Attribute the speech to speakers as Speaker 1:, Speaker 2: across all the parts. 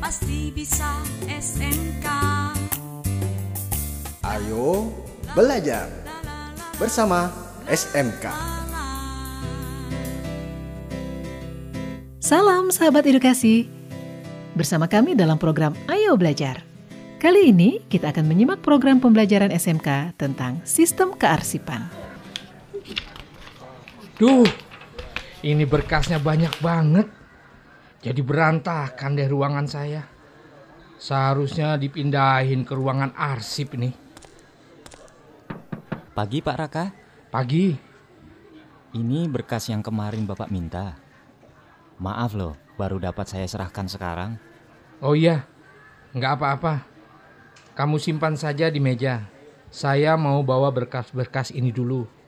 Speaker 1: pasti bisa SMK.
Speaker 2: Ayo belajar bersama SMK.
Speaker 3: Salam sahabat edukasi. Bersama kami dalam program Ayo Belajar. Kali ini kita akan menyimak program pembelajaran SMK tentang sistem kearsipan.
Speaker 4: Duh, ini berkasnya banyak banget. Jadi berantakan deh ruangan saya. Seharusnya dipindahin ke ruangan arsip nih.
Speaker 5: Pagi Pak Raka,
Speaker 4: Pagi,
Speaker 5: ini berkas yang kemarin Bapak minta. Maaf loh, baru dapat saya serahkan sekarang.
Speaker 4: oh iya, nggak apa-apa. Kamu simpan saja di meja. Saya mau bawa berkas-berkas ini dulu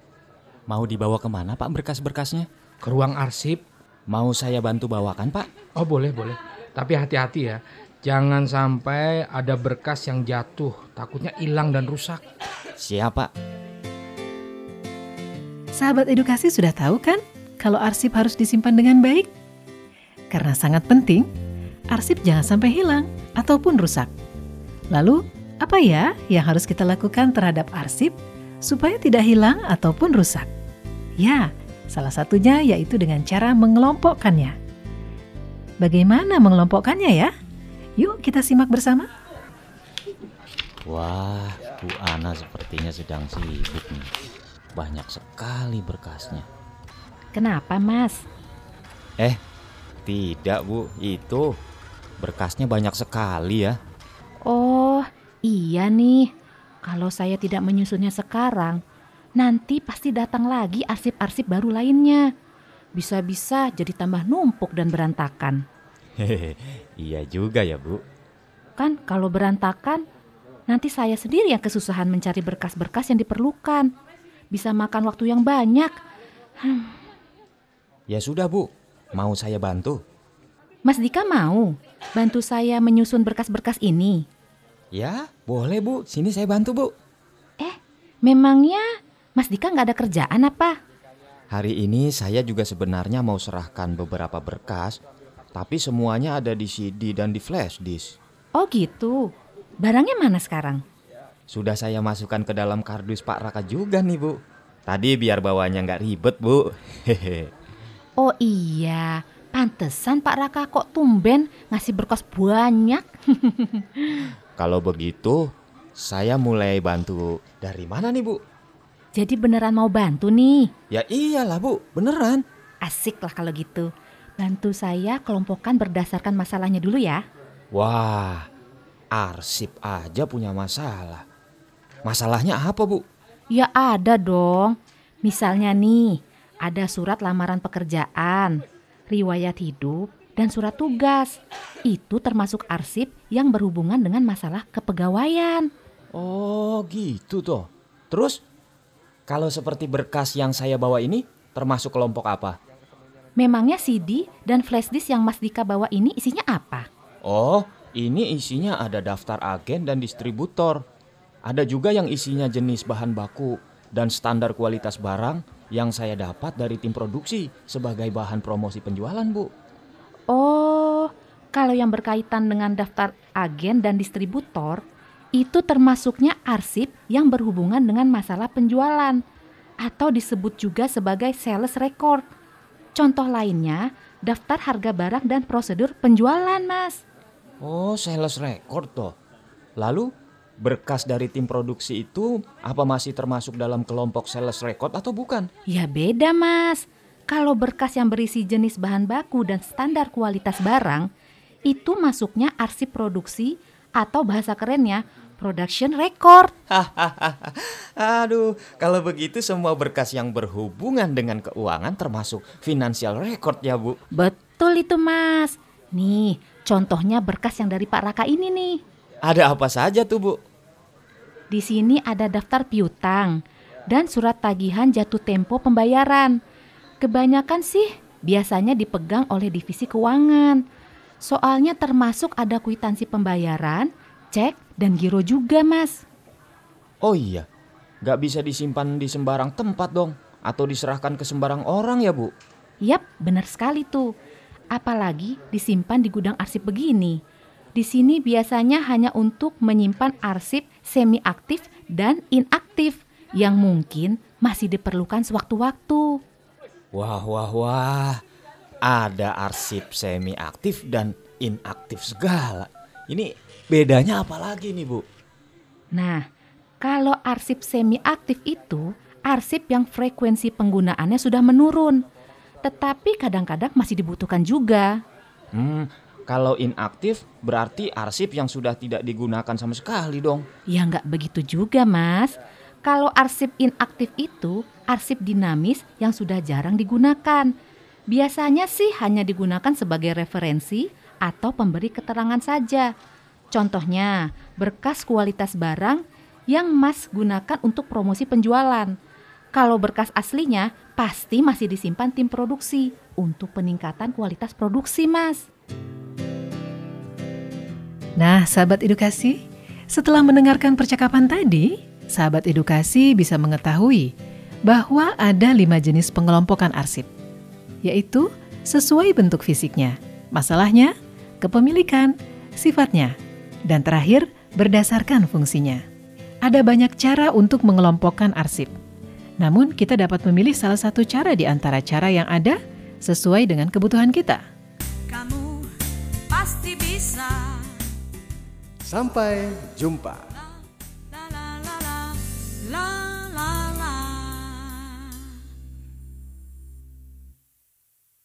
Speaker 5: Mau dibawa ke mana Pak berkas-berkasnya?
Speaker 4: ke ruang arsip.
Speaker 5: Mau saya bantu bawakan Pak?
Speaker 4: Oh boleh, boleh. Tapi hati-hati ya. Jangan sampai ada berkas yang jatuh. Takutnya hilang dan rusak.
Speaker 5: Siap Pak.
Speaker 3: Sahabat edukasi sudah tahu kan kalau arsip harus disimpan dengan baik? Karena sangat penting, arsip jangan sampai hilang ataupun rusak. Lalu, apa ya yang harus kita lakukan terhadap arsip supaya tidak hilang ataupun rusak? Ya, salah satunya yaitu dengan cara mengelompokkannya. Bagaimana mengelompokkannya ya? Yuk kita simak bersama.
Speaker 5: Wah, Bu Ana sepertinya sedang sibuk nih. Banyak sekali berkasnya.
Speaker 6: Kenapa, Mas?
Speaker 5: Eh, tidak Bu, itu berkasnya banyak sekali ya.
Speaker 6: Oh, iya nih. Kalau saya tidak menyusunnya sekarang, nanti pasti datang lagi arsip-arsip baru lainnya. Bisa-bisa jadi tambah numpuk dan berantakan.
Speaker 5: Hehehe, iya juga ya Bu.
Speaker 6: Kan kalau berantakan, nanti saya sendiri yang kesusahan mencari berkas-berkas yang diperlukan. Bisa makan waktu yang banyak.
Speaker 5: Ya sudah Bu, mau saya bantu?
Speaker 6: Mas Dika mau bantu saya menyusun berkas-berkas ini.
Speaker 5: Ya, boleh Bu. Sini saya bantu Bu.
Speaker 6: Eh, memangnya Mas Dika nggak ada kerjaan apa?
Speaker 5: Hari ini saya juga sebenarnya mau serahkan beberapa berkas, tapi semuanya ada di CD dan di flash disk.
Speaker 6: Oh gitu. Barangnya mana sekarang?
Speaker 5: Sudah saya masukkan ke dalam kardus Pak Raka juga nih Bu. Tadi biar bawanya nggak ribet Bu. Hehe.
Speaker 6: Oh iya, pantesan Pak Raka kok tumben ngasih berkas banyak.
Speaker 5: Kalau begitu, saya mulai bantu dari mana nih Bu?
Speaker 6: Jadi beneran mau bantu nih.
Speaker 5: Ya iyalah Bu, beneran.
Speaker 6: Asik lah kalau gitu. Bantu saya kelompokkan berdasarkan masalahnya dulu ya.
Speaker 5: Wah, arsip aja punya masalah. Masalahnya apa Bu?
Speaker 6: Ya ada dong. Misalnya nih, ada surat lamaran pekerjaan, riwayat hidup, dan surat tugas. Itu termasuk arsip yang berhubungan dengan masalah kepegawaian.
Speaker 5: Oh gitu toh. Terus, kalau seperti berkas yang saya bawa ini, termasuk kelompok apa?
Speaker 6: Memangnya CD dan flash disk yang Mas Dika bawa ini isinya apa?
Speaker 5: Oh, ini isinya ada daftar agen dan distributor. Ada juga yang isinya jenis bahan baku dan standar kualitas barang yang saya dapat dari tim produksi sebagai bahan promosi penjualan, Bu.
Speaker 6: Oh, kalau yang berkaitan dengan daftar agen dan distributor, itu termasuknya arsip yang berhubungan dengan masalah penjualan atau disebut juga sebagai sales record. Contoh lainnya, daftar harga barang dan prosedur penjualan, Mas.
Speaker 5: Oh, sales record toh. Lalu, berkas dari tim produksi itu apa masih termasuk dalam kelompok sales record atau bukan?
Speaker 6: Ya beda, Mas. Kalau berkas yang berisi jenis bahan baku dan standar kualitas barang, itu masuknya arsip produksi atau bahasa kerennya production record.
Speaker 5: Aduh, kalau begitu semua berkas yang berhubungan dengan keuangan termasuk financial record ya, Bu.
Speaker 6: Betul itu, Mas. Nih, contohnya berkas yang dari Pak Raka ini nih.
Speaker 5: Ada apa saja tuh, Bu?
Speaker 6: Di sini ada daftar piutang dan surat tagihan jatuh tempo pembayaran. Kebanyakan sih biasanya dipegang oleh divisi keuangan. Soalnya termasuk ada kwitansi pembayaran, cek, dan giro juga, Mas.
Speaker 5: Oh iya, nggak bisa disimpan di sembarang tempat dong, atau diserahkan ke sembarang orang ya, Bu?
Speaker 6: Yap, benar sekali tuh. Apalagi disimpan di gudang arsip begini. Di sini biasanya hanya untuk menyimpan arsip semi aktif dan inaktif yang mungkin masih diperlukan sewaktu-waktu.
Speaker 5: Wah, wah, wah. Ada arsip semi aktif dan inaktif segala. Ini bedanya apa lagi nih, Bu?
Speaker 6: Nah, kalau arsip semi aktif itu arsip yang frekuensi penggunaannya sudah menurun, tetapi kadang-kadang masih dibutuhkan juga.
Speaker 5: Hmm, kalau inaktif berarti arsip yang sudah tidak digunakan sama sekali dong.
Speaker 6: Ya nggak begitu juga, Mas. Kalau arsip inaktif itu arsip dinamis yang sudah jarang digunakan. Biasanya sih hanya digunakan sebagai referensi atau pemberi keterangan saja. Contohnya, berkas kualitas barang yang Mas gunakan untuk promosi penjualan. Kalau berkas aslinya pasti masih disimpan tim produksi untuk peningkatan kualitas produksi, Mas.
Speaker 3: Nah, sahabat edukasi, setelah mendengarkan percakapan tadi, sahabat edukasi bisa mengetahui bahwa ada lima jenis pengelompokan arsip, yaitu sesuai bentuk fisiknya, masalahnya, kepemilikan, sifatnya, dan terakhir berdasarkan fungsinya. Ada banyak cara untuk mengelompokkan arsip. Namun, kita dapat memilih salah satu cara di antara cara yang ada sesuai dengan kebutuhan kita.
Speaker 1: Kamu pasti bisa.
Speaker 2: Sampai jumpa.